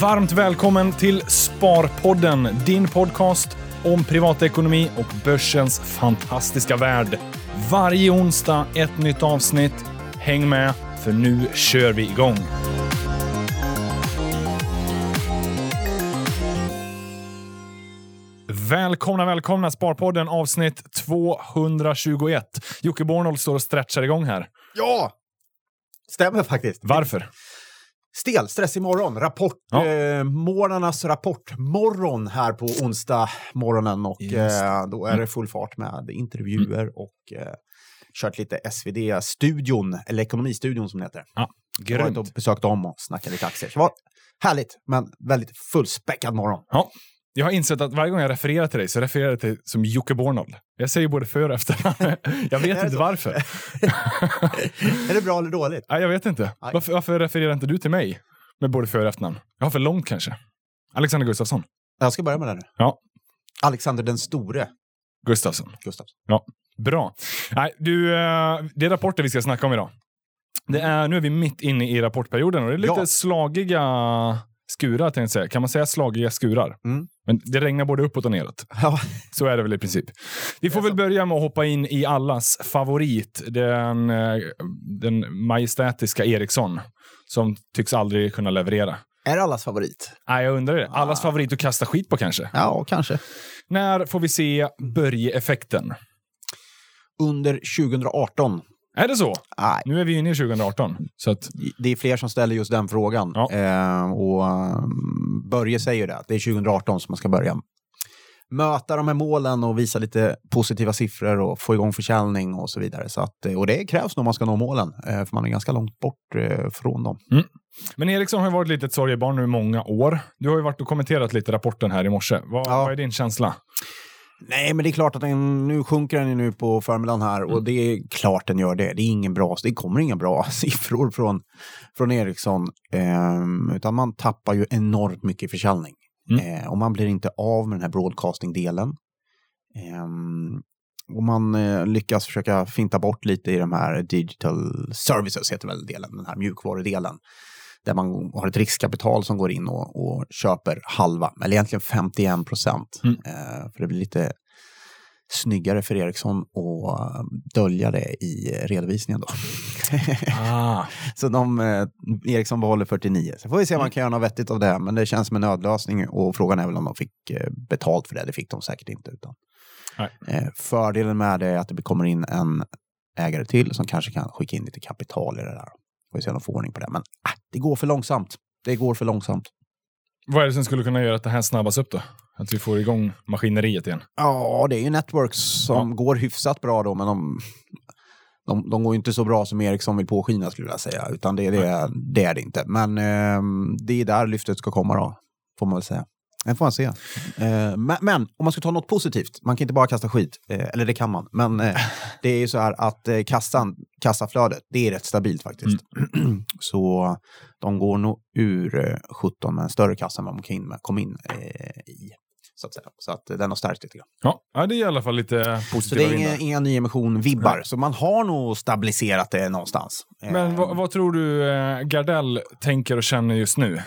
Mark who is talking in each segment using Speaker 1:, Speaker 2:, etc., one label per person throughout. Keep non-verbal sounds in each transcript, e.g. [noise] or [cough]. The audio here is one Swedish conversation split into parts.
Speaker 1: Varmt välkommen till Sparpodden, din podcast om privatekonomi och börsens fantastiska värld. Varje onsdag ett nytt avsnitt. Häng med, för nu kör vi igång. Välkomna, välkomna Sparpodden avsnitt 221. Jocke Bornold står och stretchar igång här.
Speaker 2: Ja! Stämmer faktiskt.
Speaker 1: Varför?
Speaker 2: Stel, stressig morgon. Rapport,
Speaker 1: Ja.
Speaker 2: eh, morgnarnas rapportmorgon här på onsdag morgonen och eh, då är det full fart med intervjuer och eh, kört lite SvD-studion, eller Ekonomistudion som det heter.
Speaker 1: Ja,
Speaker 2: varit
Speaker 1: grymt.
Speaker 2: och besökt dem och snackat lite aktier. Så det var härligt, men väldigt fullspäckad morgon.
Speaker 1: Ja. Jag har insett att varje gång jag refererar till dig så refererar jag till dig som Jocke Bornold. Jag säger både för och efter. [laughs] jag vet inte varför. [laughs]
Speaker 2: är det bra eller dåligt?
Speaker 1: Nej, jag vet inte. Varför, varför refererar inte du till mig med både för och efternamn? Jag har för långt kanske. Alexander Gustafsson.
Speaker 2: Jag ska börja med det nu.
Speaker 1: Ja.
Speaker 2: Alexander den store
Speaker 1: Gustafsson.
Speaker 2: Gustafsson.
Speaker 1: Bra. Nej, du, eh, det är rapporter vi ska snacka om idag. Det är, nu är vi mitt inne i rapportperioden och det är lite
Speaker 2: Ja.
Speaker 1: slagiga skurar, tänkte jag säga. Kan man säga slagiga skurar?
Speaker 2: Mm.
Speaker 1: Men det regnar både uppåt och neråt.
Speaker 2: Ja,
Speaker 1: Så är det väl i princip. Vi får väl börja med att hoppa in i allas favorit, den, eh, den majestätiska Ericsson, som tycks aldrig kunna leverera.
Speaker 2: är det allas favorit?
Speaker 1: Nej, jag undrar det. Allas
Speaker 2: Ah.
Speaker 1: favorit att kasta skit på kanske.
Speaker 2: Ja, kanske.
Speaker 1: När får vi se Börje-effekten?
Speaker 2: Under 2018
Speaker 1: Är det så?
Speaker 2: Nej,
Speaker 1: Nu är vi inne i 2018. Så att,
Speaker 2: det är fler som ställer just den frågan.
Speaker 1: Ja.
Speaker 2: Eh, och um, Börje säger det, att det är 2018 som man ska börja möta de här målen och visa lite positiva siffror och få igång försäljning och så vidare. Så att, eh, och det krävs nog om man ska nå målen, eh, för man är ganska långt bort eh, från dem.
Speaker 1: men Ericsson har ju varit lite ett sorgebarn nu i många år. Du har ju varit och kommenterat lite rapporten här i morse. Vad,
Speaker 2: Ja.
Speaker 1: vad är din känsla?
Speaker 2: Nej, men det är klart att den, nu sjunker den ju nu på förmiddagen här och det är klart den gör det. Det, är ingen bra, det kommer inga bra [laughs] siffror från, från Ericsson, ehm, utan man tappar ju enormt mycket försäljning.
Speaker 1: Mm.
Speaker 2: Eh, och man blir inte av med den här broadcasting-delen. Ehm, och man eh, lyckas försöka finta bort lite i de här digital services, heter väl delen, den här mjukvarudelen. Där man har ett riskkapital som går in och, och köper halva, eller egentligen 51 procent.
Speaker 1: Mm.
Speaker 2: Eh, för det blir lite snyggare för Ericsson att eh, dölja det i eh, redovisningen då.
Speaker 1: Ah. [laughs]
Speaker 2: Så de, eh, Ericsson behåller 49. Så får vi se om man kan göra något vettigt av det. Men det känns som en nödlösning och frågan är väl om de fick eh, betalt för det. Det fick de säkert inte. Utan. Eh, fördelen med det är att det kommer in en ägare till som kanske kan skicka in lite kapital i det där. Får vi se om de får ordning på det. Men äh, det går för långsamt. Det går för långsamt.
Speaker 1: Vad är det som skulle kunna göra att det här snabbas upp då? Att vi får igång maskineriet igen?
Speaker 2: Ja, det är ju networks som går hyfsat bra då, men de, de, de går inte så bra som Ericsson vill påskina skulle jag säga. Utan det, det, det är det inte. Men eh, det är där lyftet ska komma då, får man väl säga. Det får man se. Eh, men, men om man ska ta något positivt, man kan inte bara kasta skit, eh, eller det kan man, men eh, det är ju så här att eh, kassan, kassaflödet, det är rätt stabilt faktiskt. [clears throat] så de går nog ur eh, 17 med en större kassa än vad de kom in, med, kom in eh, i. Så att, säga. så att eh, den har stärkt lite grann.
Speaker 1: Ja, det är i alla fall lite
Speaker 2: Så det
Speaker 1: positiva
Speaker 2: är inga, inga nyemission-vibbar, så man har nog stabiliserat det någonstans.
Speaker 1: Men
Speaker 2: Eh,
Speaker 1: vad, vad tror du eh, Gardell tänker och känner just nu?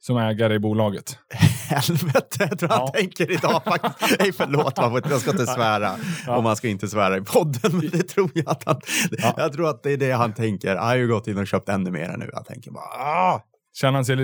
Speaker 1: Som ägare i bolaget. [laughs]
Speaker 2: Helvete, jag tror
Speaker 1: Ja.
Speaker 2: han tänker idag faktiskt. [laughs] Nej, förlåt, man får, jag ska inte svära.
Speaker 1: Ja.
Speaker 2: Och man ska inte svära i podden, men det tror jag att han...
Speaker 1: Ja.
Speaker 2: Jag tror att det är det han tänker. Han har ju gått in och köpt ännu mer nu. Han tänker bara, ah!
Speaker 1: Känner han sig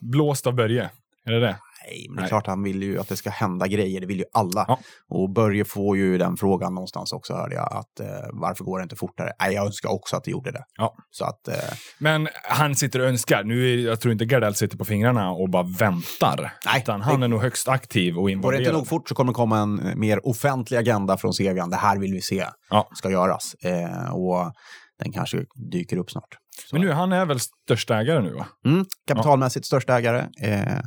Speaker 1: blåst av Börje? Är det det?
Speaker 2: Nej, men det är
Speaker 1: Nej.
Speaker 2: klart han vill ju att det ska hända grejer. Det vill ju alla.
Speaker 1: Ja.
Speaker 2: Och Börje får ju den frågan någonstans också, hörde jag. Att, eh, varför går det inte fortare? Nej, jag önskar också att det gjorde det.
Speaker 1: Ja.
Speaker 2: Så att... Eh,
Speaker 1: Men han sitter och önskar. Nu jag tror inte Gardell sitter på fingrarna och bara väntar.
Speaker 2: Nej,
Speaker 1: utan han
Speaker 2: det-
Speaker 1: är nog högst aktiv och
Speaker 2: Går det
Speaker 1: involverad.
Speaker 2: inte nog fort så kommer det komma en eh, mer offentlig agenda från Sevian. Det här vill vi se
Speaker 1: Ja.
Speaker 2: ska göras. Eh, och den kanske dyker upp snart. Så.
Speaker 1: Men nu, han är väl största ägare nu va?
Speaker 2: Mm, kapitalmässigt största ägare. Eh,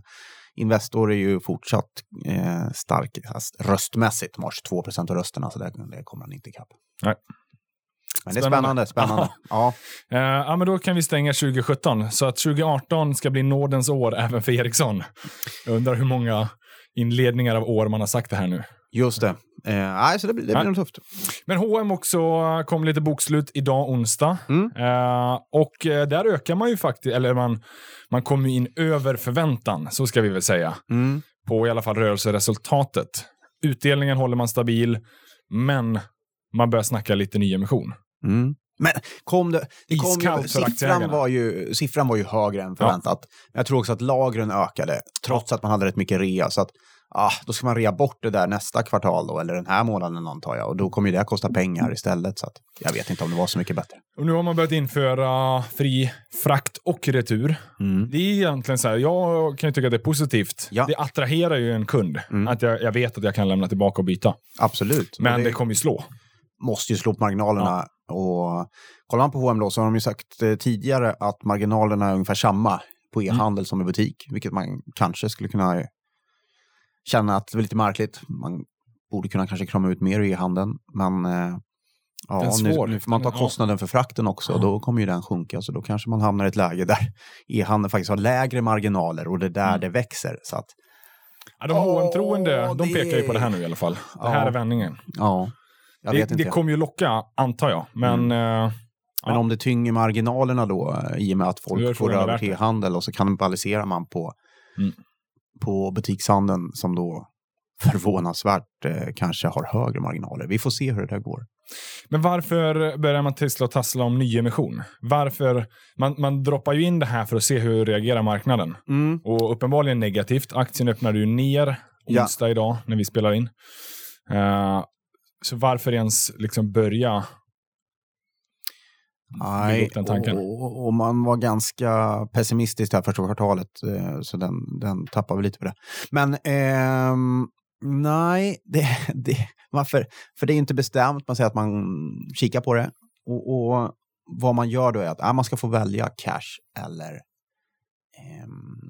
Speaker 2: Investor är ju fortsatt eh, starkast röstmässigt. 22 procent av rösterna, så det, det kommer han inte ikapp.
Speaker 1: Nej.
Speaker 2: Men det är
Speaker 1: Spännande.
Speaker 2: spännande. [laughs] ja.
Speaker 1: Eh, ja, men då kan vi stänga 2017. Så att 2018 ska bli nådens år även för Ericsson. Jag undrar hur många inledningar av år man har sagt det här nu.
Speaker 2: Just det. Eh, så det, blir- det blir nog tufft.
Speaker 1: Men H&M också kom lite bokslut idag onsdag.
Speaker 2: Mm.
Speaker 1: Eh, och eh, där ökar man ju faktiskt, eller man, man kommer in över förväntan, så ska vi väl säga.
Speaker 2: Mm.
Speaker 1: På i alla fall rörelseresultatet. Utdelningen håller man stabil, men man börjar snacka lite nyemission.
Speaker 2: Mm. Men kom det, det kom ju, siffran, var ju, siffran var ju högre än förväntat. Men Jag tror också att lagren ökade, trots att man hade rätt mycket rea. Så att, ah, då ska man rea bort det där nästa kvartal då, eller den här månaden antar jag. Och då kommer ju det kosta pengar istället. Så att, jag vet inte om det var så mycket bättre.
Speaker 1: Och nu har man börjat införa fri frakt och retur.
Speaker 2: Mm.
Speaker 1: Det är egentligen så här, jag kan ju tycka att det är positivt.
Speaker 2: Ja.
Speaker 1: Det attraherar ju en kund.
Speaker 2: Mm.
Speaker 1: Att jag, jag vet att jag kan lämna tillbaka och byta.
Speaker 2: Absolut.
Speaker 1: Men
Speaker 2: Och
Speaker 1: det, kommer ju slå.
Speaker 2: måste ju slå på marginalerna. Och kollar man på H&M då så har de ju sagt eh, tidigare att marginalerna är ungefär samma på
Speaker 1: Mm.
Speaker 2: e-handel som i butik. Vilket man kanske skulle kunna känna att det är lite märkligt. Man borde kunna kanske krama ut mer i e-handeln. Men eh, ja,
Speaker 1: är
Speaker 2: nu,
Speaker 1: svår.
Speaker 2: nu får man ta
Speaker 1: är-
Speaker 2: kostnaden för frakten också.
Speaker 1: Ja.
Speaker 2: Då kommer ju den sjunka. Så då kanske man hamnar i ett läge där [laughs] e-handeln faktiskt har lägre marginaler och det är där
Speaker 1: Mm.
Speaker 2: det växer. Så att,
Speaker 1: Ja, de H&M-troende, de
Speaker 2: det-
Speaker 1: pekar ju på det här nu i alla fall. Det här
Speaker 2: Ja.
Speaker 1: är vändningen.
Speaker 2: ja, jag
Speaker 1: Det, det kommer ju locka, antar jag. Men
Speaker 2: Mm.
Speaker 1: eh,
Speaker 2: Men
Speaker 1: Ja.
Speaker 2: om det tynger marginalerna då, eh, i och med att folk får över till e-handel och så kannibaliserar man på,
Speaker 1: Mm.
Speaker 2: På butikshandeln som då förvånansvärt eh, kanske har högre marginaler. Vi får se hur det där går.
Speaker 1: Men varför börjar man tissla och tassla om nyemission? Varför? Man, man droppar ju in det här för att se hur reagerar marknaden. Och uppenbarligen negativt. Aktien öppnade ju ner
Speaker 2: Ja.
Speaker 1: onsdag idag när vi spelar in. Eh, så varför ens liksom börja?
Speaker 2: Nej,
Speaker 1: den tanken.
Speaker 2: och, och, man var ganska pessimistisk här första kvartalet, eh, så den, den tappar vi lite på det. Men ehm, nej, [laughs] det, det, varför? För det är inte bestämt, man säger att man kikar på det. Och, och vad man gör då är att ah, man ska få välja cash eller ehm,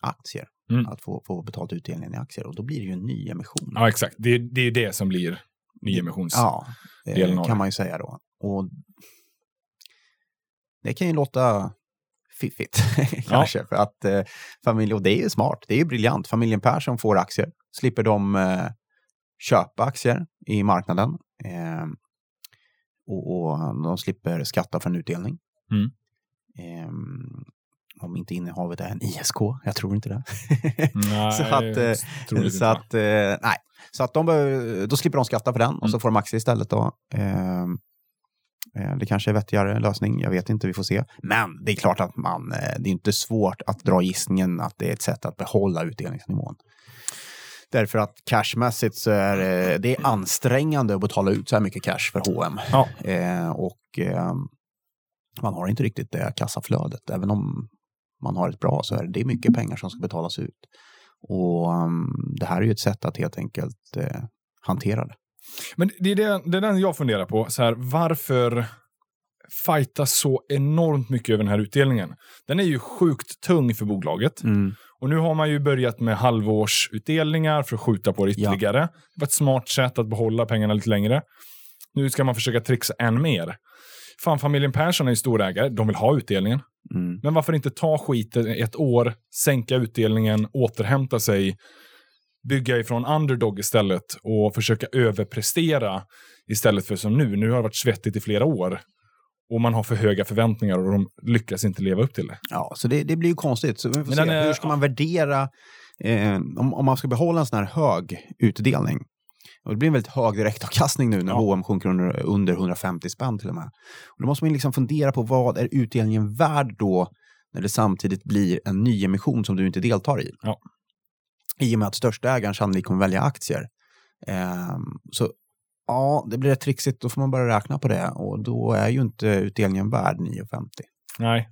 Speaker 2: aktier.
Speaker 1: Mm.
Speaker 2: Att få, få betalt utdelningen i aktier. Och då blir det ju en ny emission.
Speaker 1: Ja, exakt. Det, det är det som blir nyemissions...
Speaker 2: Ja, eh,
Speaker 1: av
Speaker 2: kan
Speaker 1: det.
Speaker 2: man ju säga då. Och det kan ju låta fiffigt [laughs] kanske. För att eh, familj, och det är ju smart, det är ju briljant. Familjen Persson får aktier, slipper de eh, köpa aktier i marknaden. Eh, och, och de slipper skatta för en utdelning.
Speaker 1: Mm.
Speaker 2: Eh, om inte innehavet är en ISK, jag tror inte det.
Speaker 1: Nej, [laughs]
Speaker 2: så att, eh, så
Speaker 1: inte.
Speaker 2: att, eh, nej. Så att de då slipper de skatta för den och så
Speaker 1: Mm.
Speaker 2: får de aktier istället. Då. Eh, eh, det kanske är vettigare lösning, jag vet inte, vi får se. Men det är klart att man, eh, det är inte svårt att dra gissningen att det är ett sätt att behålla utdelningsnivån. Därför att cashmässigt så är det, det är ansträngande att betala ut så här mycket cash för H&M.
Speaker 1: Ja.
Speaker 2: Eh, och eh, man har inte riktigt det kassaflödet. Även om man har ett bra så är det, mycket pengar som ska betalas ut. Och um, det här är ju ett sätt att helt enkelt eh, hantera det.
Speaker 1: Men det är, det, det är den jag funderar på. Så här, varför fighta så enormt mycket över den här utdelningen? Den är ju sjukt tung för bolaget. Och nu har man ju börjat med halvårsutdelningar för att skjuta på det ytterligare. Det var ett smart sätt att behålla pengarna lite längre. Nu ska man försöka trixa än mer. Fan, familjen Persson är ju storägare. De vill ha utdelningen.
Speaker 2: Mm.
Speaker 1: Men varför inte ta skiten ett år, sänka utdelningen, återhämta sig, bygga ifrån underdog istället och försöka överprestera istället för som nu. Nu har det varit svettigt i flera år och man har för höga förväntningar och de lyckas inte leva upp till det.
Speaker 2: Ja, så det, det blir ju konstigt. Så vi får
Speaker 1: Men
Speaker 2: se.
Speaker 1: är-
Speaker 2: Hur ska man värdera, eh, om, om man ska behålla en sån här hög utdelning? Och det blir en väldigt hög direktavkastning nu när
Speaker 1: Ja.
Speaker 2: H&M sjunker under, under 150 spänn till och med. Och då måste man liksom fundera på vad är utdelningen värd då när det samtidigt blir en nyemission som du inte deltar i?
Speaker 1: Ja.
Speaker 2: I och med att största ägaren sannolikt kommer välja aktier. Ehm, så ja, det blir rätt trixigt. Då får man börja räkna på det och då är ju inte utdelningen värd 9,50.
Speaker 1: Nej.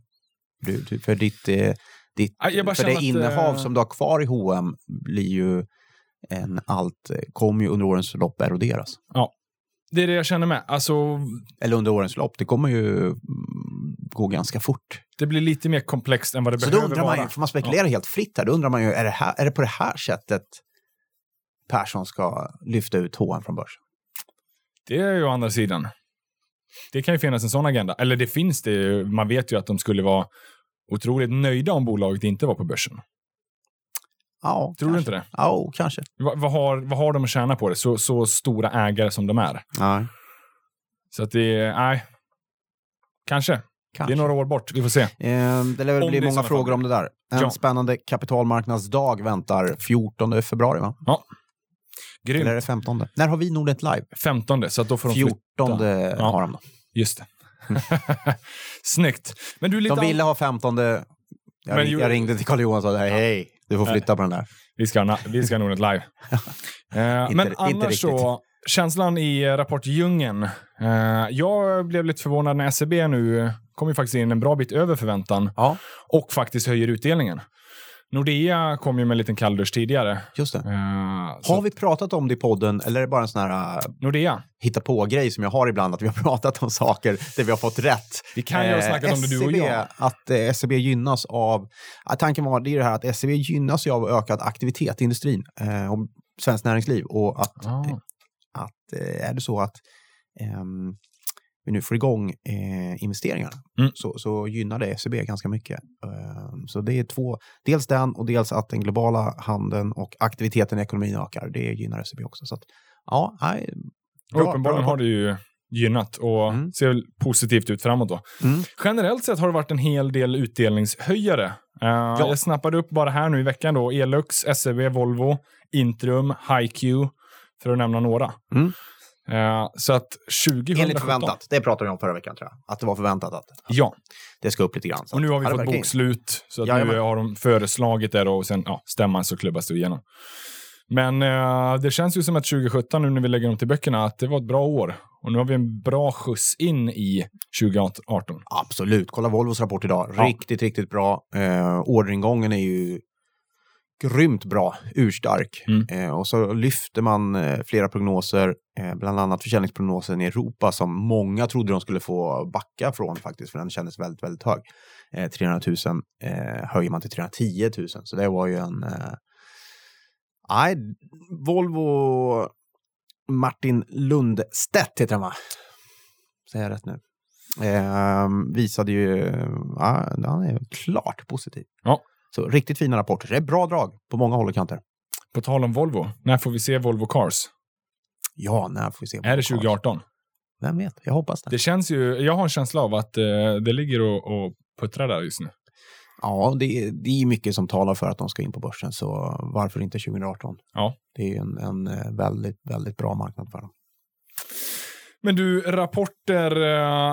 Speaker 2: Du, för ditt, eh, ditt
Speaker 1: Ja, bara
Speaker 2: för det
Speaker 1: att,
Speaker 2: innehav
Speaker 1: eh,
Speaker 2: som du har kvar i H&M blir ju en allt, eh, kommer ju under årens lopp eroderas.
Speaker 1: Det är det jag känner med. Alltså,
Speaker 2: Eller under årens lopp, det kommer ju mm, gå ganska fort.
Speaker 1: Det blir lite mer komplext än vad det
Speaker 2: Så då
Speaker 1: behöver
Speaker 2: undrar man
Speaker 1: vara.
Speaker 2: ju, för man spekulerar helt fritt här, då undrar man ju, är det, här, är det på det här sättet Persson ska lyfta ut H&M från börsen?
Speaker 1: Det är ju å andra sidan. Det kan ju finnas en sån agenda. Eller det finns det ju. Man vet ju att de skulle vara otroligt nöjda om bolaget inte var på börsen.
Speaker 2: Ja,
Speaker 1: Tror du
Speaker 2: kanske.
Speaker 1: inte det?
Speaker 2: Ja, kanske.
Speaker 1: Va, vad, har, vad har de att tjäna på det? Så, så stora ägare som de är.
Speaker 2: Nej,
Speaker 1: Så att det är, nej. Kanske.
Speaker 2: Kanske.
Speaker 1: Det är några år bort. Vi får se.
Speaker 2: Eh, det lär väl bli många frågor
Speaker 1: fall.
Speaker 2: om det där. En
Speaker 1: Ja.
Speaker 2: spännande kapitalmarknadsdag väntar 14 februari, va?
Speaker 1: Grymt.
Speaker 2: Eller är det 15? När har vi Nordnet Live?
Speaker 1: 15, så då får de flytta.
Speaker 2: 14
Speaker 1: Ja.
Speaker 2: har de då.
Speaker 1: Just det. [laughs] Snyggt. Men du, lite
Speaker 2: De ville ha 15. Jag,
Speaker 1: Men
Speaker 2: ring, jag ringde till Carl Johan och sa hej, du får flytta på den där.
Speaker 1: Vi ska, vi ska nog ett live. [laughs] Eh,
Speaker 2: Inte-
Speaker 1: men
Speaker 2: inte
Speaker 1: annars
Speaker 2: riktigt.
Speaker 1: så, känslan i rapportdjungeln. Eh, jag blev lite förvånad när SEB nu kom ju faktiskt in en bra bit över förväntan
Speaker 2: Ja,
Speaker 1: och faktiskt höjer utdelningen. Nordea kom ju med en liten kalldusch tidigare.
Speaker 2: just det.
Speaker 1: Eh, så
Speaker 2: Har vi pratat om det i podden eller är det bara en sån här uh,
Speaker 1: Nordea.
Speaker 2: hitta på-grej som jag har ibland, att vi har [laughs] pratat om saker där vi har fått rätt.
Speaker 1: Vi kan ju ha snackat om det du och
Speaker 2: SCB,
Speaker 1: jag.
Speaker 2: Att eh, SCB gynnas av, tanken var det är det här att SCB gynnas av ökad aktivitet i industrin eh, och svenskt näringsliv och att,
Speaker 1: Ah.
Speaker 2: att eh, är det så att ehm, vi nu får igång eh, investeringarna
Speaker 1: Mm.
Speaker 2: så, så gynnar det SCB ganska mycket. Ehm, så det är två, dels den och dels att den globala handeln och aktiviteten i ekonomin ökar. Det gynnar SCB också. Så att, ja, nej,
Speaker 1: Och uppenbarligen har det ju gynnat och
Speaker 2: Mm.
Speaker 1: ser positivt ut framåt då.
Speaker 2: Mm.
Speaker 1: Generellt sett har det varit en hel del utdelningshöjare. Eh, Jag snappade upp bara här nu i veckan då Elux, SEB, Volvo, Intrum, HiQ, för att nämna några.
Speaker 2: Mm.
Speaker 1: Eh, så att 2017...
Speaker 2: Enligt förväntat. Det pratade vi om förra veckan tror jag. Att det var förväntat att
Speaker 1: Ja,
Speaker 2: det ska upp lite grann.
Speaker 1: Och nu har vi
Speaker 2: ja,
Speaker 1: fått bokslut. Så att nu har de föreslagit det då, och sen ja, stämman så klubbas det igenom. Men eh, det känns ju som att 2017, nu när vi lägger dem till böckerna, att det var ett bra år. Och nu har vi en bra skjuts in i 2018.
Speaker 2: Absolut. Kolla Volvos rapport idag.
Speaker 1: Ja.
Speaker 2: Riktigt, riktigt bra. Eh, orderingången är ju grymt bra, urstark.
Speaker 1: Mm.
Speaker 2: Eh, och så lyfter man eh, flera prognoser, eh, bland annat försäljningsprognosen i Europa som många trodde de skulle få backa från faktiskt, för den kändes väldigt, väldigt hög. Eh, 300 000 eh, höjer man till 310 000, så det var ju en... Eh, nej, Volvo Martin Lundstedt heter han va? Säger jag rätt nu? Eh, visade ju, ja, han är klart positiv.
Speaker 1: Ja.
Speaker 2: Så riktigt fina rapporter. Det är bra drag på många håll och kanter.
Speaker 1: På tal om Volvo, när får vi se Volvo Cars?
Speaker 2: Ja, när får vi se.
Speaker 1: Är det 2018?
Speaker 2: Vem vet, jag hoppas det.
Speaker 1: Det känns ju, jag har en känsla av att eh, det ligger och, och puttrar där just nu.
Speaker 2: Ja, det är, det är mycket som talar för att de ska in på börsen, så varför inte 2018?
Speaker 1: Ja.
Speaker 2: Det är en, en eh, väldigt, väldigt bra marknad för dem.
Speaker 1: Men du, rapporter,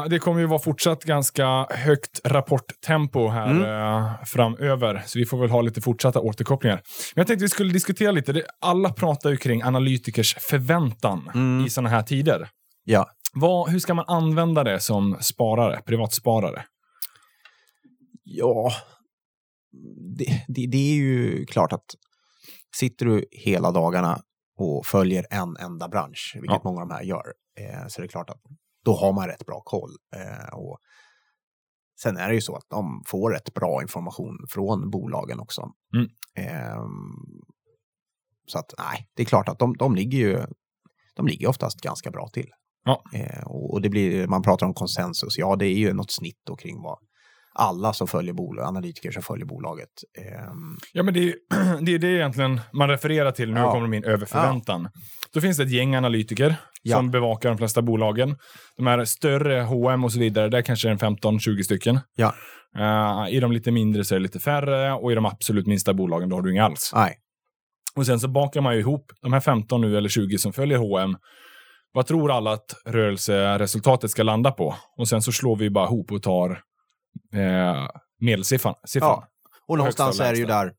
Speaker 1: eh, det kommer ju vara fortsatt ganska högt rapporttempo här
Speaker 2: Mm.
Speaker 1: eh, framöver. Så vi får väl ha lite fortsatta återkopplingar. Men jag tänkte vi skulle diskutera lite, alla pratar ju kring analytikers förväntan
Speaker 2: Mm.
Speaker 1: i sådana här tider.
Speaker 2: Ja,
Speaker 1: Vad, hur ska man använda det som sparare, privatsparare?
Speaker 2: ja det, det, det är ju klart att sitter du hela dagarna och följer en enda bransch, vilket
Speaker 1: Ja.
Speaker 2: många av de här gör, eh, så är det klart att då har man rätt bra koll. Eh, och sen är det ju så att de får rätt bra information från bolagen också.
Speaker 1: Mm.
Speaker 2: Ehm, så att nej, det är klart att de, de ligger ju de ligger oftast ganska bra till.
Speaker 1: Ja.
Speaker 2: Eh, och och det blir, man pratar om konsensus, ja det är ju något snitt då kring vad alla som följer bolag, analytiker som följer bolaget. Ehm,
Speaker 1: Ja, men det är, [clears throat] det är det egentligen man refererar till. Nu
Speaker 2: Ja.
Speaker 1: kommer de in över förväntan. Då finns det ett gäng analytiker
Speaker 2: Ja.
Speaker 1: som bevakar de flesta bolagen. De här större H&M och så vidare, där kanske det är en 15-20 stycken.
Speaker 2: Ja.
Speaker 1: Eh, I de lite mindre så är det lite färre och i de absolut minsta bolagen då har du inga alls.
Speaker 2: nej,
Speaker 1: Och sen så bakar man ju ihop de här 15 nu eller 20 som följer H&M. Vad tror alla att rörelseresultatet ska landa på? Och sen så slår vi bara ihop och tar eh, medelsiffran. Siffran.
Speaker 2: Ja. Och någonstans är det ju där,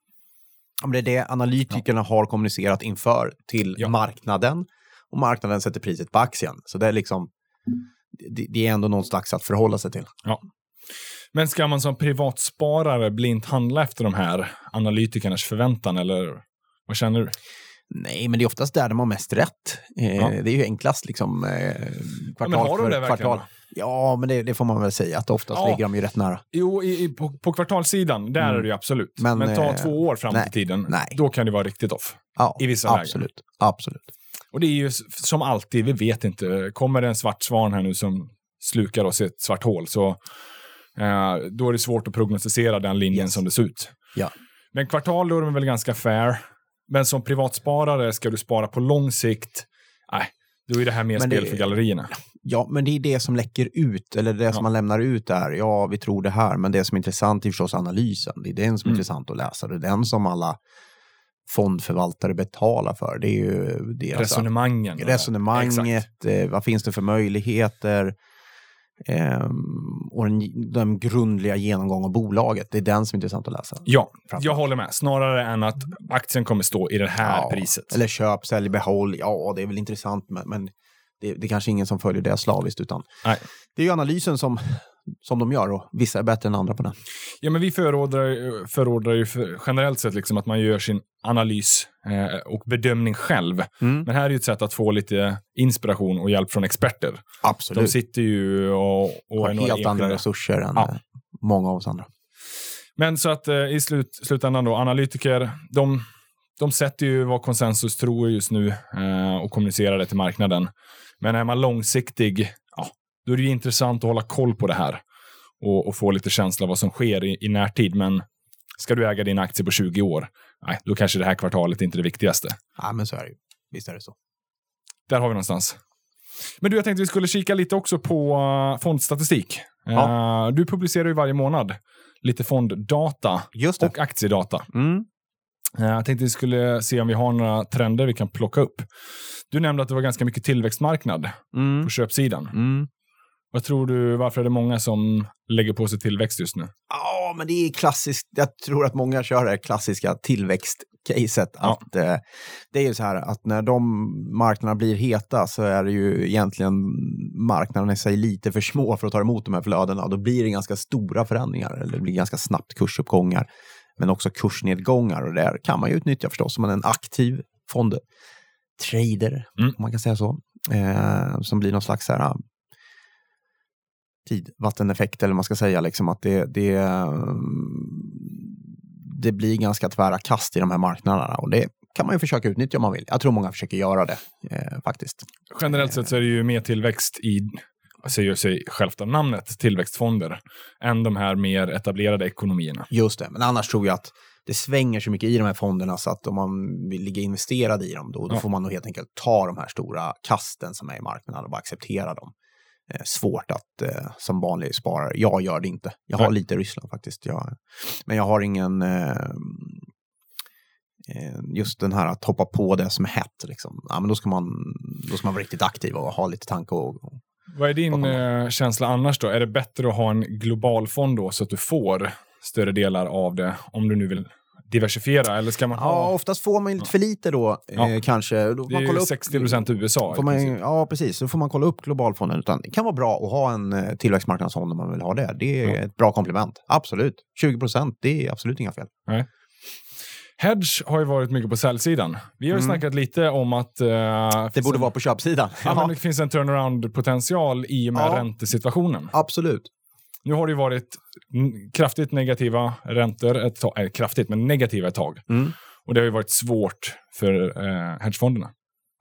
Speaker 2: om det är det analytikerna har kommunicerat inför till
Speaker 1: Ja.
Speaker 2: marknaden och marknaden sätter priset på aktien. Så det är liksom, det, det är ändå någon slags att förhålla sig till.
Speaker 1: Men ska man som privatsparare blint handla efter de här analytikernas förväntan eller vad känner du?
Speaker 2: Nej, men det är oftast där de har mest rätt. Eh,
Speaker 1: Ja.
Speaker 2: Det är ju enklast liksom eh, kvartal
Speaker 1: de
Speaker 2: för
Speaker 1: det
Speaker 2: kvartal. Ja, men det, det får man väl säga att oftast
Speaker 1: Ja.
Speaker 2: ligger de ju rätt nära.
Speaker 1: Jo, i, i, på, på kvartalssidan, där
Speaker 2: Mm.
Speaker 1: är det ju absolut. Men,
Speaker 2: Men,
Speaker 1: ta
Speaker 2: eh,
Speaker 1: två år fram
Speaker 2: nej,
Speaker 1: till tiden,
Speaker 2: nej.
Speaker 1: då kan det vara riktigt off.
Speaker 2: Ja,
Speaker 1: I vissa lägen.
Speaker 2: absolut. Absolut.
Speaker 1: Och det är ju som alltid, vi vet inte. Kommer det en svart svan här nu som slukar oss i ett svart hål så eh, då är det svårt att prognostisera den linjen
Speaker 2: Yes.
Speaker 1: som det ser ut.
Speaker 2: Ja.
Speaker 1: Men kvartal då är de väl ganska fair. Men som privatsparare ska du spara på lång sikt. Nej, då är det här mer
Speaker 2: Men
Speaker 1: spel
Speaker 2: det-
Speaker 1: för gallerierna.
Speaker 2: Ja, men det är det som läcker ut, eller det som
Speaker 1: Ja.
Speaker 2: man lämnar ut där. Ja, vi tror det här, men det som är intressant är förstås analysen. Det är den som är
Speaker 1: Mm.
Speaker 2: intressant att läsa. Det är den som alla fondförvaltare betalar för. Det är ju deras
Speaker 1: Resonemangen.
Speaker 2: resonemanget, eh, vad finns det för möjligheter och den, den grundliga genomgång av bolaget. Det är den som är intressant att läsa.
Speaker 1: Ja, jag håller med. Snarare än att aktien kommer stå i det här
Speaker 2: Ja,
Speaker 1: priset.
Speaker 2: Eller köp, sälj, behåll. Ja, det är väl intressant, men, men det, det är kanske ingen som följer det slaviskt. Utan
Speaker 1: Nej.
Speaker 2: Det är ju analysen som, som de gör och vissa är bättre än andra på den.
Speaker 1: Ja, men vi förordrar, förordrar ju för, generellt sett liksom att man gör sin analys eh, och bedömning själv.
Speaker 2: Mm.
Speaker 1: Men här är ju ett sätt att få lite inspiration och hjälp från experter. De
Speaker 2: Absolut.
Speaker 1: sitter ju och, och
Speaker 2: har helt andra
Speaker 1: enskilda.
Speaker 2: resurser än
Speaker 1: Ja.
Speaker 2: eh, många av oss andra.
Speaker 1: Men så att eh, i slut, slutändan då, analytiker, de, de sätter ju vad konsensus tror just nu eh, och kommunicerar det till marknaden. Men är man långsiktig, då är det ju intressant att hålla koll på det här och, och få lite känsla av vad som sker i, i närtid. Men ska du äga din aktie på 20 år, nej, då kanske det här kvartalet inte är det viktigaste.
Speaker 2: Ja, men så är det ju. Visst är det så.
Speaker 1: Där har vi någonstans. Men du, jag tänkte vi skulle kika lite också på uh, fondstatistik.
Speaker 2: Ja.
Speaker 1: Eh, du publicerar ju varje månad lite fonddata och aktiedata.
Speaker 2: Mm.
Speaker 1: Eh, Jag tänkte vi skulle se om vi har några trender vi kan plocka upp. Du nämnde att det var ganska mycket tillväxtmarknad
Speaker 2: Mm.
Speaker 1: på köpsidan.
Speaker 2: Mm.
Speaker 1: Vad tror du, varför är det många som lägger på sig tillväxt just nu?
Speaker 2: Ja, men det är klassiskt. Jag tror att många kör det klassiska tillväxtcaset.
Speaker 1: Ja.
Speaker 2: Att, eh, det är ju så här att när de marknaderna blir heta så är det ju egentligen marknaderna i sig lite för små för att ta emot de här flödena. Då blir det ganska stora förändringar, eller det blir ganska snabbt kursuppgångar, men också kursnedgångar. Och där kan man ju utnyttja förstås om man är en aktiv fondtrader,
Speaker 1: Mm.
Speaker 2: om man kan säga så. Eh, som blir någon slags så här, tidvatteneffekt eller vad man ska säga. Liksom, att det, det, mm, det blir ganska tvära kast i de här marknaderna. Och det kan man ju försöka utnyttja om man vill. Jag tror många försöker göra det eh, faktiskt.
Speaker 1: Generellt sett så är det ju mer tillväxt i, säger sig självt av namnet, tillväxtfonder, än de här mer etablerade ekonomierna.
Speaker 2: Just det, men annars tror jag att det svänger så mycket i de här fonderna så att om man vill ligga investerad i dem då, då
Speaker 1: Ja.
Speaker 2: får man nog helt enkelt ta de här stora kasten som är i marknaden och bara acceptera dem. Eh, svårt att eh, som vanlig sparare, jag gör det inte. Jag har
Speaker 1: Nej.
Speaker 2: lite Ryssland faktiskt. Jag, men jag har ingen, eh, eh, just den här att hoppa på det som är hett. Liksom. Ja, men då, ska man, då ska man vara riktigt aktiv och ha lite tanke och, och
Speaker 1: Vad är din eh, känsla annars då? Är det bättre att ha en global fond då så att du får större delar av det om du nu vill diversifiera? Eller ska man
Speaker 2: Ja,
Speaker 1: ha...
Speaker 2: oftast får man ju lite för lite då,
Speaker 1: Ja.
Speaker 2: eh, kanske. Då får
Speaker 1: det
Speaker 2: man
Speaker 1: är
Speaker 2: kolla
Speaker 1: ju
Speaker 2: upp-
Speaker 1: 60 procent USA.
Speaker 2: Får man, ja, precis. Så får man kolla upp globalfonden. Utan det kan vara bra att ha en eh, tillväxtmarknadsfond om man vill ha det. Det är
Speaker 1: Ja.
Speaker 2: ett bra komplement. Absolut. 20 procent, det är absolut inga fel.
Speaker 1: Hedge har ju varit mycket på säljsidan. Vi har ju
Speaker 2: Mm.
Speaker 1: snackat lite om att... eh,
Speaker 2: Det borde
Speaker 1: en-
Speaker 2: vara på köpsidan.
Speaker 1: Ja, men det finns en turnaround-potential i och med
Speaker 2: Ja.
Speaker 1: räntesituationen.
Speaker 2: Absolut.
Speaker 1: Nu har det varit kraftigt negativa räntor, ett tag, äh, kraftigt, men negativa ett tag.
Speaker 2: Mm.
Speaker 1: Och det har ju varit svårt för eh, hedgefonderna.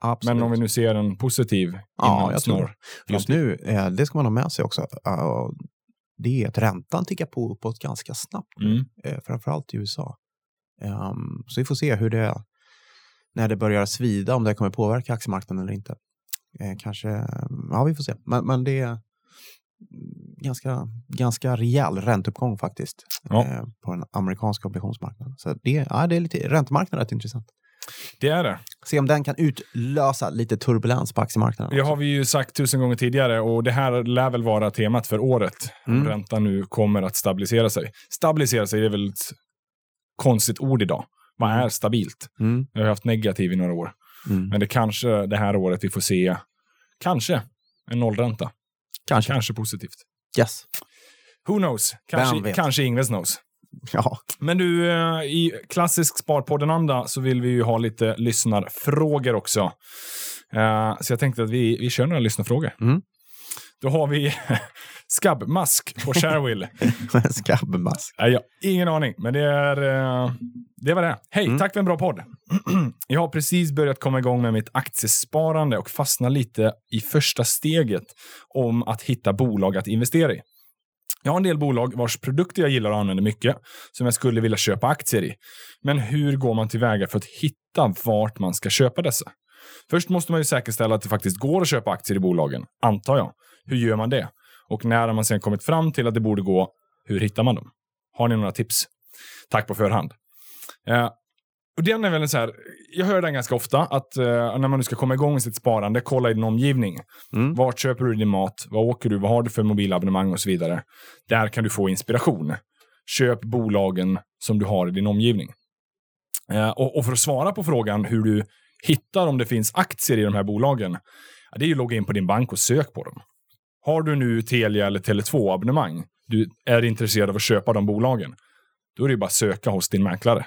Speaker 2: absolut.
Speaker 1: Men om vi nu ser en positiv
Speaker 2: Ja, jag tror Just nu, eh, det ska man ha med sig också. Uh, det är att räntan tickar på uppåt ganska snabbt.
Speaker 1: Mm.
Speaker 2: eh, framförallt i USA. Ehm, så vi får se hur det, när det börjar svida, om det kommer påverka aktiemarknaden eller inte. Eh, kanske, ja vi får se. Men, men det är ganska, ganska rejäl ränteuppgång faktiskt
Speaker 1: Ja.
Speaker 2: eh, på den amerikanska obligationsmarknaden. Så det, ja, det är lite, räntemarknaden är rätt intressant.
Speaker 1: Det är det.
Speaker 2: Se om den kan utlösa lite turbulens på aktiemarknaden.
Speaker 1: Det har vi ju sagt tusen gånger tidigare och det här lär väl vara temat för året.
Speaker 2: Mm.
Speaker 1: Räntan nu kommer att stabilisera sig. Stabilisera sig är väl ett konstigt ord idag. Vad är stabilt?
Speaker 2: Mm,
Speaker 1: Vi har haft negativ i några år.
Speaker 2: mm.
Speaker 1: Men det kanske det här året vi får se, kanske, en nollränta.
Speaker 2: Kanske.
Speaker 1: Kanske positivt.
Speaker 2: Yes.
Speaker 1: Who knows? Kanske, kanske Ingves knows. [laughs]
Speaker 2: Ja.
Speaker 1: Men du, eh, i klassisk Sparpodden-anda så vill vi ju ha lite lyssnarfrågor också. Eh, Så jag tänkte att vi, vi kör några lyssnarfrågor.
Speaker 2: Mm.
Speaker 1: Då har vi [laughs] skabbmask på Sharewill. [laughs]
Speaker 2: Skabbmask.
Speaker 1: Nej, jag ingen aning, men det är, eh, det var det. Hej,
Speaker 2: Mm.
Speaker 1: tack för en bra podd. [clears throat] jag har precis börjat komma igång med mitt aktiesparande och fastnar lite i första steget om att hitta bolag att investera i. Jag har en del bolag vars produkter jag gillar och använder mycket, som jag skulle vilja köpa aktier i. Men hur går man tillväga för att hitta vart man ska köpa dessa? Först måste man ju säkerställa att det faktiskt går att köpa aktier i bolagen, antar jag. Hur gör man det? Och när har man sen kommit fram till att det borde gå, hur hittar man dem? Har ni några tips? Tack på förhand. Eh, och den är väl en så här, jag hör den ganska ofta, att eh, när man nu ska komma igång med sitt sparande, kolla i din omgivning.
Speaker 2: Mm.
Speaker 1: Vart köper du din mat? Vad åker du? Vad har du för mobilabonnemang och så vidare. Där kan du få inspiration. Köp bolagen som du har i din omgivning. Eh, och, och för att svara på frågan hur du hittar om det finns aktier i de här bolagen, det är ju att logga in på din bank och sök på dem. Har du nu Telia eller Tele2-abonnemang, du är intresserad av att köpa de bolagen, då är det ju bara att söka hos din mäklare.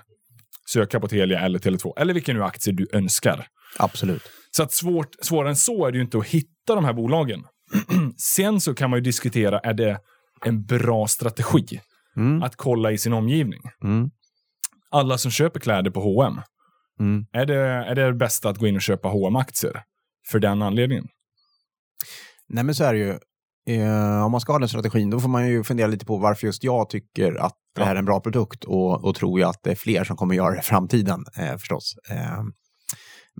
Speaker 1: Söka på Telia eller Tele2, eller vilken nu aktie du önskar.
Speaker 2: Absolut.
Speaker 1: Så att svårt, svårare än så är det ju inte att hitta de här bolagen. [clears throat] Sen så kan man ju diskutera, är det en bra strategi
Speaker 2: Mm.
Speaker 1: att kolla i sin omgivning?
Speaker 2: Mm.
Speaker 1: Alla som köper kläder på H&M,
Speaker 2: Mm.
Speaker 1: är det, är det det bästa att gå in och köpa hm aktier för den anledningen?
Speaker 2: Nej men så är det ju. Eh, om man ska ha den strategin, då får man ju fundera lite på varför just jag tycker att det här är en bra produkt och, och tror jag att det är fler som kommer göra det i framtiden eh, förstås. Eh,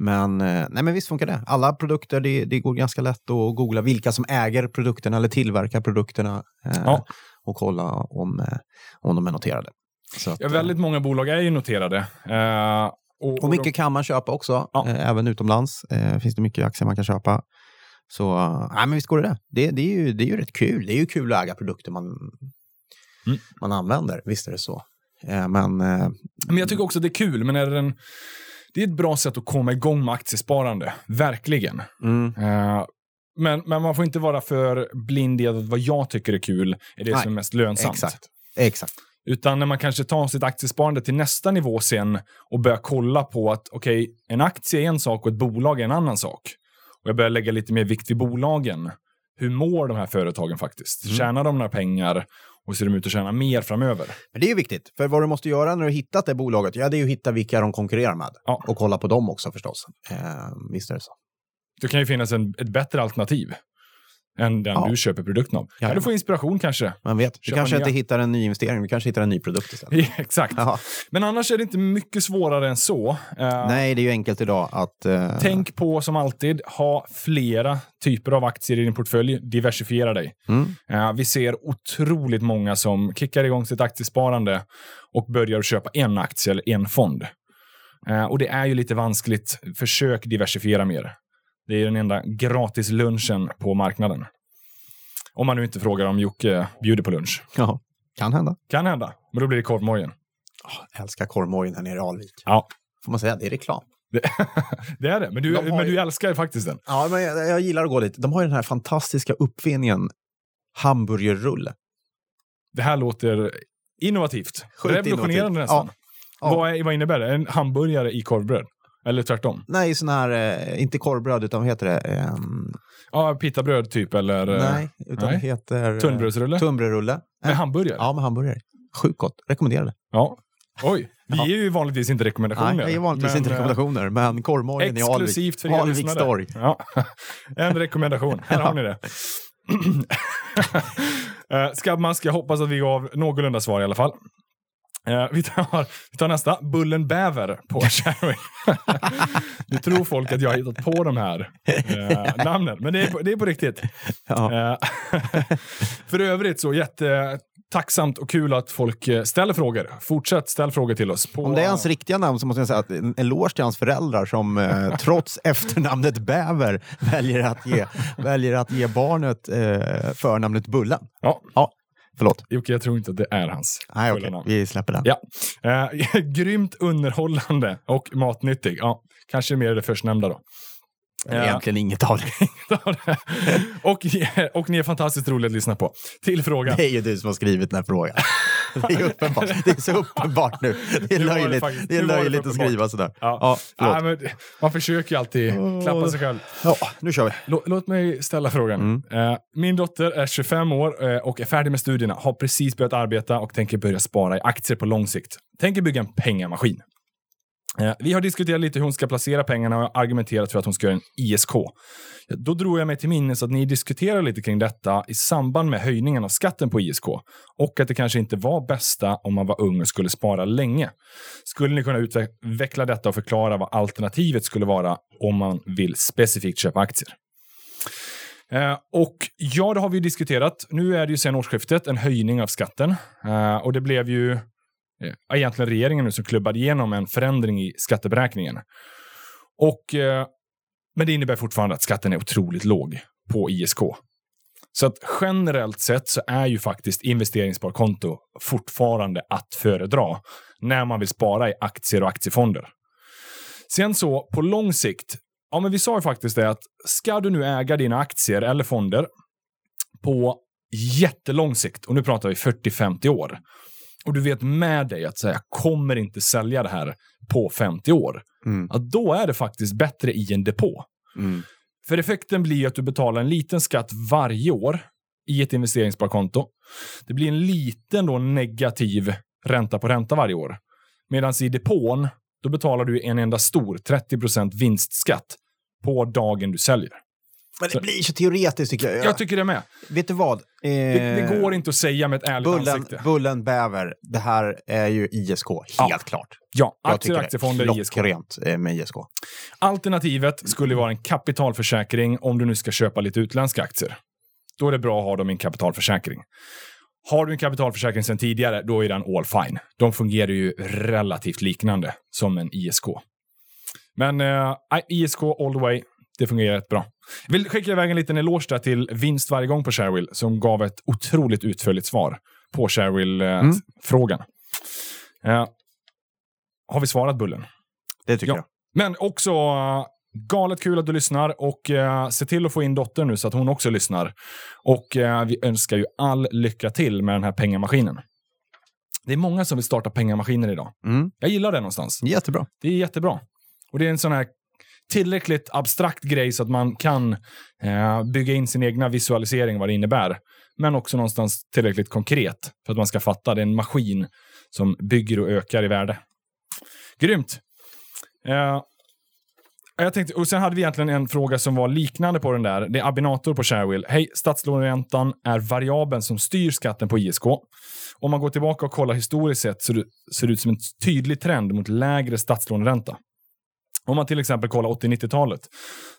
Speaker 2: men, eh, nej men visst funkar det. Alla produkter, det, det går ganska lätt att googla vilka som äger produkterna eller tillverkar produkterna eh,
Speaker 1: Ja.
Speaker 2: och kolla om, eh, om de är noterade. Så att,
Speaker 1: Ja, väldigt många bolag är ju noterade. Och,
Speaker 2: Och mycket kan man köpa också,
Speaker 1: Ja.
Speaker 2: även utomlands. Finns det mycket aktier man kan köpa. Så nej, men visst går det det. Det, det, är ju, det är ju rätt kul. Det är ju kul att äga produkter man,
Speaker 1: Mm.
Speaker 2: man använder. Visst är det så. Eh, men eh,
Speaker 1: Men jag tycker också det är kul, men är det, en, det är ett bra sätt att komma igång med aktiesparande. Verkligen.
Speaker 2: mm,
Speaker 1: Eh, men, men man får inte vara för blind i att vad jag tycker är kul är det
Speaker 2: Nej,
Speaker 1: som är mest lönsamt.
Speaker 2: exakt. Exakt.
Speaker 1: Utan när man kanske tar sitt aktiesparande till nästa nivå sen och börjar kolla på att okej, en aktie är en sak och ett bolag är en annan sak. Och jag börjar lägga lite mer vikt vid bolagen. Hur mår de här företagen faktiskt?
Speaker 2: Mm.
Speaker 1: Tjänar de några pengar och ser de ut att tjäna mer framöver?
Speaker 2: Men det är ju viktigt. För vad du måste göra när du hittat det bolaget, ja det är ju att hitta vilka de konkurrerar med.
Speaker 1: Ja.
Speaker 2: Och kolla på dem också förstås. Eh, visst är det så.
Speaker 1: Det kan ju finnas en, ett bättre alternativ än den
Speaker 2: Ja.
Speaker 1: du köper produkten av. Kan du få inspiration kanske?
Speaker 2: Man vet, du
Speaker 1: Köpa
Speaker 2: kanske
Speaker 1: nya.
Speaker 2: inte hittar en ny investering, du kanske hittar en ny produkt istället. [laughs]
Speaker 1: Exakt.
Speaker 2: Ja.
Speaker 1: Men annars är det inte mycket svårare än så. Eh,
Speaker 2: Nej, det är ju enkelt idag att... eh,
Speaker 1: Tänk på som alltid, ha flera typer av aktier i din portfölj. Diversifiera dig.
Speaker 2: Mm.
Speaker 1: Eh, vi ser otroligt många som kickar igång sitt aktiesparande och börjar köpa en aktie eller en fond. Och det är ju lite vanskligt. Försök diversifiera mer. Det är den enda gratis lunchen på marknaden. Om man nu inte frågar om Jocke bjuder på lunch.
Speaker 2: Ja, kan hända.
Speaker 1: Kan hända, men då blir det korvmojen.
Speaker 2: Jag älskar korvmojen här nere i Alvik.
Speaker 1: Ja,
Speaker 2: Får man säga, det är reklam.
Speaker 1: det, [laughs] det är det. Men du,
Speaker 2: De
Speaker 1: men
Speaker 2: ju-
Speaker 1: du älskar faktiskt den.
Speaker 2: Ja, men jag, jag gillar att gå dit. De har ju den här fantastiska uppfinningen hamburgerrulle.
Speaker 1: Det här låter innovativt.
Speaker 2: Sjukt
Speaker 1: Revolutionerande
Speaker 2: innovativt.
Speaker 1: nästan.
Speaker 2: Ja.
Speaker 1: Vad, är, vad innebär det? En hamburgare i korvbröd? Eller tvärtom?
Speaker 2: Nej, sån här, eh, inte korvbröd, utan vad heter det? Ehm,
Speaker 1: Ja, pitabröd typ, eller eh,
Speaker 2: nej, utan
Speaker 1: nej.
Speaker 2: heter... eh,
Speaker 1: tunnbrödsrulle?
Speaker 2: Tunnbrödsrulle.
Speaker 1: Med hamburgare?
Speaker 2: Ja, med hamburgare. Sjukt gott. Rekommenderar det.
Speaker 1: Ja. Oj, vi
Speaker 2: Ja.
Speaker 1: ger ju vanligtvis inte rekommendationer.
Speaker 2: Nej, jag ger vanligtvis
Speaker 1: men,
Speaker 2: inte
Speaker 1: eh,
Speaker 2: rekommendationer, men korvmojen i Alvik.
Speaker 1: Exklusivt för
Speaker 2: Alviks torg.
Speaker 1: Ja. [laughs] En rekommendation. Här har ni det. [laughs] [laughs] Eh, ska, man ska hoppas att vi gav någorlunda svar i alla fall. Eh, vi, tar, vi tar nästa. Bullen Bäver på [laughs] Cherry. nu tror folk att jag har hittat på de här eh, namnen, men det är, på- det är på riktigt.
Speaker 2: Ja.
Speaker 1: Eh, [laughs] För övrigt så jättetacksamt och kul att folk eh, ställer frågor. Fortsätt ställ frågor till oss. På,
Speaker 2: Om det är hans riktiga namn så måste jag säga att en eloge till hans föräldrar som eh, [laughs] trots efternamnet Bäver väljer att ge, väljer att ge barnet eh, förnamnet Bullen.
Speaker 1: Ja,
Speaker 2: Ja, förlåt.
Speaker 1: Jocke, jag tror inte att det är hans
Speaker 2: Nej, okej.
Speaker 1: namn.
Speaker 2: Vi släpper den.
Speaker 1: Ja. Eh, [laughs] grymt underhållande och matnyttig. Ja, kanske mer det förstnämnda då. Eh,
Speaker 2: Egentligen inget av det. [laughs]
Speaker 1: och, och ni är fantastiskt roliga att lyssna på. Till frågan.
Speaker 2: Det är ju du som har skrivit den här frågan. Det är, uppenbart. Det är så uppenbart nu. Det är
Speaker 1: det
Speaker 2: löjligt,
Speaker 1: faktiskt-
Speaker 2: det är
Speaker 1: var det
Speaker 2: löjligt att skriva sådär.
Speaker 1: Ja.
Speaker 2: Ja.
Speaker 1: Ja, men, man försöker ju alltid klappa sig själv.
Speaker 2: Ja, nu kör vi.
Speaker 1: Lå- Låt mig ställa frågan.
Speaker 2: Mm.
Speaker 1: Eh, min dotter är 25 år eh, och är färdig med studierna, har precis börjat arbeta och tänker börja spara i aktier på lång sikt. Tänker bygga en pengamaskin. Eh, vi har diskuterat lite hur hon ska placera pengarna och argumenterat för att hon ska göra en ISK. Eh, då drog jag mig till minnes att ni diskuterade lite kring detta i samband med höjningen av skatten på ISK och att det kanske inte var bästa om man var ung och skulle spara länge. Skulle ni kunna utveckla detta och förklara vad alternativet skulle vara om man vill specifikt köpa aktier? Eh, och ja, det har vi diskuterat. Nu är det ju sen årsskiftet en höjning av skatten eh, och det blev ju eh, egentligen regeringen nu som klubbade igenom en förändring i skatteberäkningen. Och, eh, men det innebär fortfarande att skatten är otroligt låg på ISK. Så att generellt sett så är ju faktiskt investeringssparkonto fortfarande att föredra när man vill spara i aktier och aktiefonder. Sen så på lång sikt, ja men vi sa ju faktiskt det att ska du nu äga dina aktier eller fonder på jättelång sikt, och nu pratar vi 40-50 år, och du vet med dig att säga kommer inte sälja det här på 50 år,
Speaker 2: Mm.
Speaker 1: ja, då är det faktiskt bättre i en depå.
Speaker 2: Mm.
Speaker 1: För effekten blir att du betalar en liten skatt varje år i ett investeringssparkonto. Det blir en liten då negativ ränta på ränta varje år. Medan i depån, då betalar du en enda stor 30% vinstskatt på dagen du säljer.
Speaker 2: Men det blir så teoretiskt tycker jag.
Speaker 1: Jag tycker det med.
Speaker 2: Vet du vad? Eh,
Speaker 1: Det, det går inte att säga med ett ärligt
Speaker 2: Bullen,
Speaker 1: ansikte.
Speaker 2: Bullen Bäver, det här är ju ISK, helt
Speaker 1: Ja.
Speaker 2: klart.
Speaker 1: Ja, aktier, aktiefonder, ISK.
Speaker 2: klockrent eh, med ISK.
Speaker 1: Alternativet skulle vara en kapitalförsäkring om du nu ska köpa lite utländska aktier. Då är det bra att ha dem i en kapitalförsäkring. Har du en kapitalförsäkring sedan tidigare, då är den all fine. De fungerar ju relativt liknande som en ISK. Men eh, ISK all the way, det fungerar rätt bra. Jag vill skicka iväg en liten eloge till Vinst varje gång på Sharewill som gav ett otroligt utförligt svar på
Speaker 2: Mm.
Speaker 1: Sharewill-frågan. Eh, har vi svarat Bullen?
Speaker 2: Det tycker
Speaker 1: Ja.
Speaker 2: jag.
Speaker 1: Men också uh, galet kul att du lyssnar och uh, se till att få in dottern nu så att hon också lyssnar. Och uh, vi önskar ju all lycka till med den här pengamaskinen. Det är många som vill starta pengamaskiner idag.
Speaker 2: Mm.
Speaker 1: Jag gillar det någonstans.
Speaker 2: Jättebra.
Speaker 1: Det är jättebra. Och det är en sån här tillräckligt abstrakt grej så att man kan eh, bygga in sin egna visualisering vad det innebär. Men också någonstans tillräckligt konkret för att man ska fatta. Det är en maskin som bygger och ökar i värde. Grymt! Eh, jag tänkte, och sen hade vi egentligen en fråga som var liknande på den där. Det är Abinator på Sharewill. Hej, statslåneräntan är variabeln som styr skatten på ISK. Om man går tillbaka och kollar historiskt sett så ser det ut som en tydlig trend mot lägre statslåneränta. Om man till exempel kollar 80-90-talet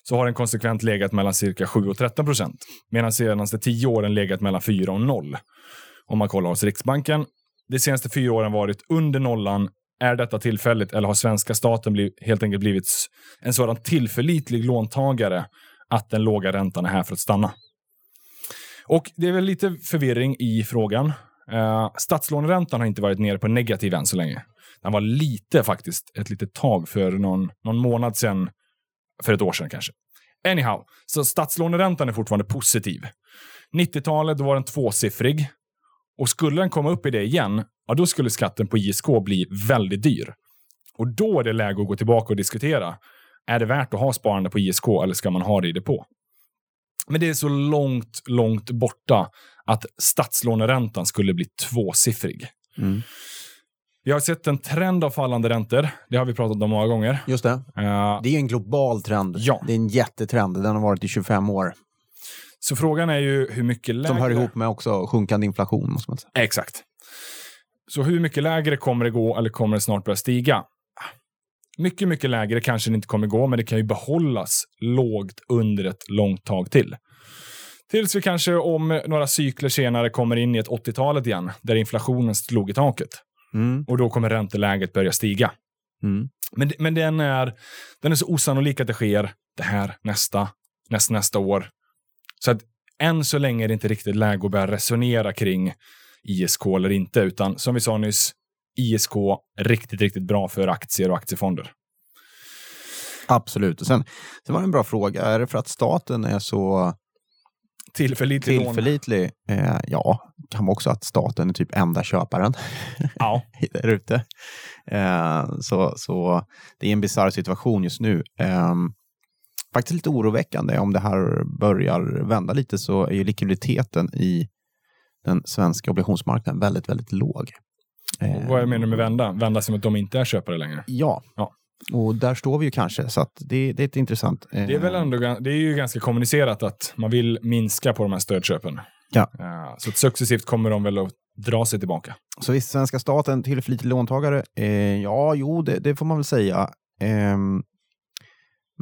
Speaker 1: så har den konsekvent legat mellan cirka 7 och 13 procent. Medan senaste 10 åren legat mellan 4 och 0. Om man kollar hos Riksbanken. De senaste fyra åren varit under nollan. Är detta tillfälligt eller har svenska staten bliv, helt enkelt blivit en sådan tillförlitlig låntagare att den låga räntan är här för att stanna? Och det är väl lite förvirring i frågan. Eh, statslåneräntan har inte varit nere på negativ än så länge. Den var lite faktiskt, ett litet tag för någon, någon månad sedan, för ett år sedan kanske. Anyhow, så statslåneräntan är fortfarande positiv. 90-talet då var den tvåsiffrig. Och skulle den komma upp i det igen, ja, då skulle skatten på ISK bli väldigt dyr. Och då är det läge att gå tillbaka och diskutera. Är det värt att ha sparande på ISK eller ska man ha det i depå? Men det är så långt, långt borta att statslåneräntan skulle bli tvåsiffrig.
Speaker 2: Mm.
Speaker 1: Vi har sett en trend av fallande räntor. Det har vi pratat om många gånger.
Speaker 2: Just det.
Speaker 1: Eh,
Speaker 2: Det är en global trend.
Speaker 1: Ja.
Speaker 2: Det är en jättetrend. Den har varit i 25 år.
Speaker 1: så frågan är ju hur mycket lägre...
Speaker 2: Som hör ihop med också sjunkande inflation, måste man säga.
Speaker 1: Exakt. Så hur mycket lägre kommer det gå eller kommer det snart börja stiga? Mycket, mycket lägre kanske det inte kommer gå, men det kan ju behållas lågt under ett långt tag till. Tills vi kanske om några cykler senare kommer in i ett 80-talet igen, där inflationen slog i taket.
Speaker 2: Mm.
Speaker 1: Och då kommer ränteläget börja stiga.
Speaker 2: Mm.
Speaker 1: Men, men den, är, den är så osannolik att det sker det här nästa, näst, nästa år. Så att än så länge är det inte riktigt läge att börja resonera kring ISK eller inte, utan som vi sa nyss, ISK riktigt, riktigt bra för aktier och aktiefonder.
Speaker 2: Absolut. Och sen, sen var det en bra fråga. Är det för att staten är så
Speaker 1: Tillförlitlig
Speaker 2: tillförlitlig? Eh, ja, kan också att staten är typ enda köparen
Speaker 1: Ja, [laughs]
Speaker 2: där ute. Eh, så, så det är en bisarr situation just nu. Eh, faktiskt lite oroväckande. Om det här börjar vända lite så är ju likviditeten i den svenska obligationsmarknaden väldigt, väldigt låg. Eh,
Speaker 1: vad menar du med vända? Vända som att de inte är köpare längre?
Speaker 2: Ja.
Speaker 1: Ja.
Speaker 2: Och där står vi ju kanske, så att det, det är ett intressant... eh,
Speaker 1: Det är väl ändå det är ju ganska kommunicerat att man vill minska på de här stödköpen.
Speaker 2: Ja.
Speaker 1: Eh, Så successivt kommer de väl att dra sig tillbaka.
Speaker 2: Så visst, svenska staten tillförlitlig låntagare? Eh, ja, jo, det, det får man väl säga. Ehm,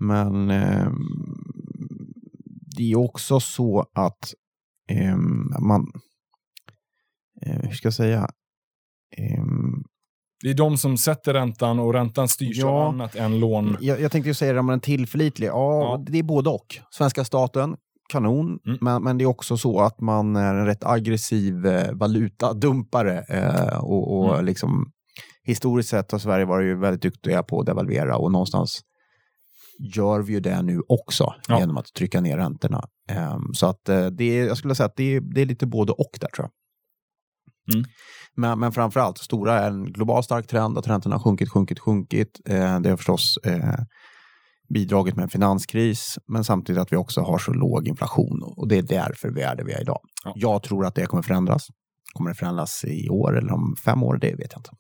Speaker 2: men ehm, det är också så att ehm, man... Eh, hur ska jag säga?
Speaker 1: Det är de som sätter räntan och räntan styrs
Speaker 2: Ja.
Speaker 1: av annat än lån.
Speaker 2: jag, jag tänkte ju säga det, men tillförlitlig? Ja,
Speaker 1: Ja.
Speaker 2: det är både och. Svenska staten, kanon.
Speaker 1: Mm.
Speaker 2: Men, men det är också så att man är en rätt aggressiv eh, valutadumpare. Eh, och och
Speaker 1: Mm.
Speaker 2: liksom, historiskt sett har Sverige varit ju väldigt duktiga på att devalvera och någonstans gör vi ju det nu också
Speaker 1: Ja.
Speaker 2: genom att trycka ner räntorna. Ehm, så att eh, det är, jag skulle säga att det är, det är lite både och där tror jag.
Speaker 1: Mm.
Speaker 2: Men, men framförallt, stora är en global stark trend att räntorna har sjunkit, sjunkit, sjunkit. Eh, det har förstås eh, bidragit med en finanskris, men samtidigt att vi också har så låg inflation och det är därför vi är där vi är idag.
Speaker 1: Ja.
Speaker 2: Jag tror att det kommer förändras. Kommer det förändras i år eller om fem år? Det vet jag inte.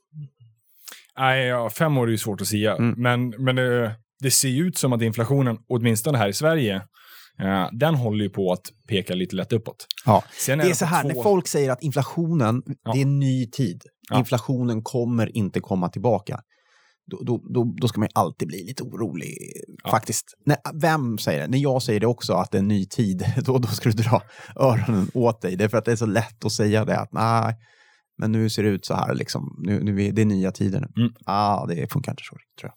Speaker 1: Nej, ja, fem år är ju svårt att säga.
Speaker 2: Mm.
Speaker 1: Men, men det, det ser ju ut som att inflationen, åtminstone här i Sverige, eh, den håller ju på att peka lite lätt uppåt.
Speaker 2: Ja.
Speaker 1: Sen
Speaker 2: Det är så här,
Speaker 1: två-
Speaker 2: när folk säger att inflationen,
Speaker 1: Ja.
Speaker 2: det är en ny tid.
Speaker 1: Ja.
Speaker 2: Inflationen kommer inte komma tillbaka. Då, då, då, då ska man ju alltid bli lite orolig,
Speaker 1: Ja.
Speaker 2: faktiskt. När, vem säger det? När jag säger det också, att det är en ny tid, [laughs] då, då ska du dra öronen åt dig. Det är för att det är så lätt att säga det, att nej, men nu ser det ut så här, liksom. nu, nu är det är nya tider nu.
Speaker 1: Mm.
Speaker 2: Ah, det funkar inte så, tror jag.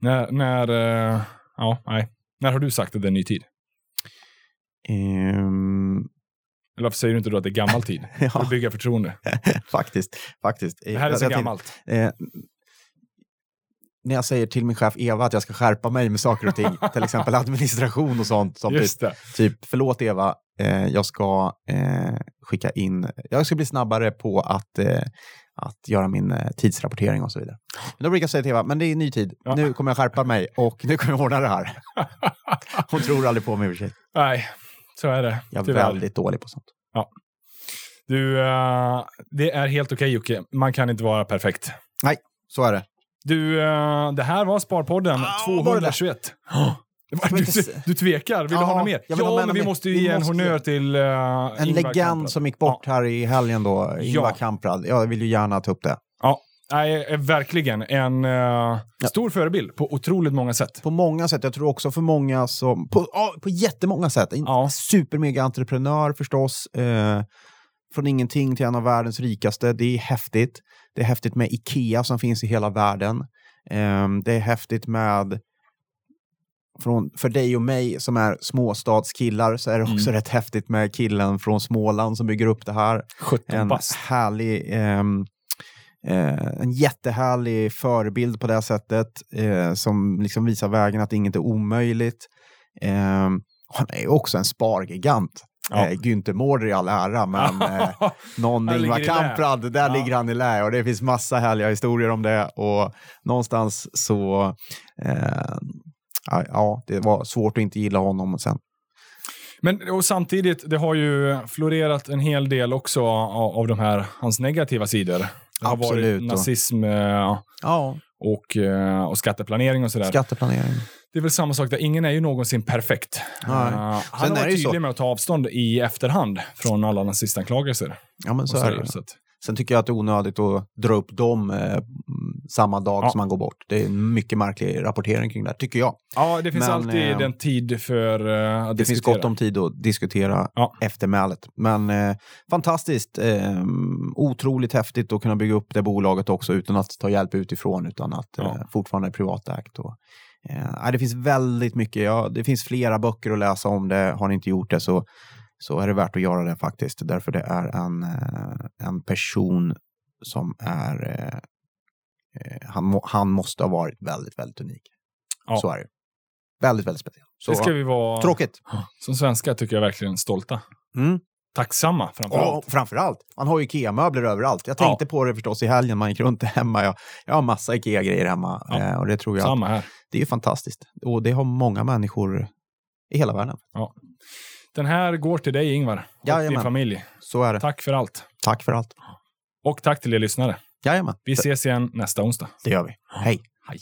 Speaker 1: När, när, eh, ja, nej. när har du sagt att det är en ny tid?
Speaker 2: Ehm,
Speaker 1: Eller varför säger du inte då att det är gammal tid? [laughs] För
Speaker 2: ja,
Speaker 1: att bygga förtroende. [laughs]
Speaker 2: faktiskt. faktiskt.
Speaker 1: Det här är så
Speaker 2: jag
Speaker 1: gammalt.
Speaker 2: Eh, när jag säger till min chef Eva att jag ska skärpa mig med saker och ting, till exempel administration och sånt. Som typ,
Speaker 1: Just det.
Speaker 2: typ, förlåt Eva, eh, jag ska eh, skicka in, jag ska bli snabbare på att, eh, att göra min eh, tidsrapportering och så vidare. Men då brukar jag säga till Eva, men det är ny tid,
Speaker 1: Ja.
Speaker 2: nu kommer jag skärpa mig och nu kommer jag ordna det här. [laughs] Hon tror aldrig på mig i och för sig.
Speaker 1: Nej, så är det.
Speaker 2: Jag är
Speaker 1: Tyvärr.
Speaker 2: väldigt dålig på sånt.
Speaker 1: Du, eh, det är helt okej Jocke. Man kan inte vara perfekt.
Speaker 2: Så är det.
Speaker 1: Du, eh, det här var Sparpodden
Speaker 2: Ah, var det
Speaker 1: 221. Det [gasps] var-
Speaker 2: Jag
Speaker 1: Du, du tvekar, vill du
Speaker 2: Ja,
Speaker 1: ha något mer? Ja, men vi måste ju
Speaker 2: Vi
Speaker 1: ge en honnör till uh,
Speaker 2: En legend som gick bort här i helgen då, Ingvar
Speaker 1: Ja.
Speaker 2: Kamprad. Jag vill ju gärna ta upp det.
Speaker 1: Nej, eh, verkligen. En eh, stor förebild på otroligt många sätt.
Speaker 2: På många sätt. Jag tror också för många som... På, ja, på jättemånga sätt. En
Speaker 1: Ja.
Speaker 2: supermega entreprenör förstås. Eh, från ingenting till en av världens rikaste. Det är häftigt. Det är häftigt med Ikea som finns i hela världen. Eh, det är häftigt med... Från, för dig och mig som är småstadskillar så är det också
Speaker 1: Mm.
Speaker 2: rätt häftigt med killen från Småland som bygger upp det här.
Speaker 1: 17
Speaker 2: En
Speaker 1: bast.
Speaker 2: härlig, ehm, eh, en jättehärlig förebild på det sättet eh, som liksom visar vägen att inget är omöjligt. Ehm, han är också en spargigant.
Speaker 1: Ja.
Speaker 2: Eh, Günther Mårder i all ära, men [laughs] eh, någon Ingvar. Kamprad, där
Speaker 1: Ja.
Speaker 2: ligger han i lä och det finns massa härliga historier om det och någonstans så eh, ja, ja, det var svårt att inte gilla honom sen.
Speaker 1: Men och samtidigt, det har ju florerat en hel del också av, av de här, hans negativa sidor. Det har
Speaker 2: Absolut,
Speaker 1: varit nazism eh,
Speaker 2: Ja,
Speaker 1: och, eh, och skatteplanering och sådär.
Speaker 2: skatteplanering.
Speaker 1: Det är väl samma sak där, ingen är ju någonsin perfekt. Eh, han har varit tydlig
Speaker 2: så.
Speaker 1: med att ta avstånd i efterhand från alla nazistanklagelser.
Speaker 2: Ja, men så
Speaker 1: och
Speaker 2: är det.
Speaker 1: så att,
Speaker 2: Sen tycker jag att det är onödigt att dra upp dem eh, mm, samma dag
Speaker 1: Ja.
Speaker 2: som man går bort. Det är en mycket märklig rapportering kring det här, tycker jag.
Speaker 1: ja, det finns
Speaker 2: Men,
Speaker 1: alltid
Speaker 2: eh,
Speaker 1: en tid för eh, att
Speaker 2: Det finns
Speaker 1: diskutera.
Speaker 2: gott om tid att diskutera
Speaker 1: Ja.
Speaker 2: eftermälet. Men eh, fantastiskt, eh, otroligt häftigt att kunna bygga upp det bolaget också utan att ta hjälp utifrån, utan att
Speaker 1: Ja.
Speaker 2: eh, fortfarande är privatägt. Och, eh, det finns väldigt mycket, ja, det finns flera böcker att läsa om det. Har ni inte gjort det så, så är det värt att göra det faktiskt. Därför det är en, eh, en person som är... Eh, eh, han, han måste ha varit väldigt, väldigt unik.
Speaker 1: Ja.
Speaker 2: Så är det. Väldigt, väldigt speciell. Så,
Speaker 1: Det ska vi vara,
Speaker 2: Tråkigt.
Speaker 1: som svenskar tycker jag verkligen stolta.
Speaker 2: Mm.
Speaker 1: Tacksamma framförallt.
Speaker 2: Ja, framförallt. Han har ju Ikea-möbler överallt. Jag tänkte på det förstås i helgen, man gick runt hemma. Jag, jag har massa Ikea-grejer hemma
Speaker 1: Ja.
Speaker 2: och det tror jag,
Speaker 1: Samma här.
Speaker 2: det är ju fantastiskt. Och det har många människor i hela världen.
Speaker 1: Den här går till dig Ingvar och din
Speaker 2: Jajamän.
Speaker 1: familj.
Speaker 2: Så är det.
Speaker 1: Tack för allt.
Speaker 2: Tack för allt.
Speaker 1: Och tack till er lyssnare.
Speaker 2: Jajamän,
Speaker 1: Vi ses igen nästa onsdag.
Speaker 2: det gör vi. Hej.
Speaker 1: Hej.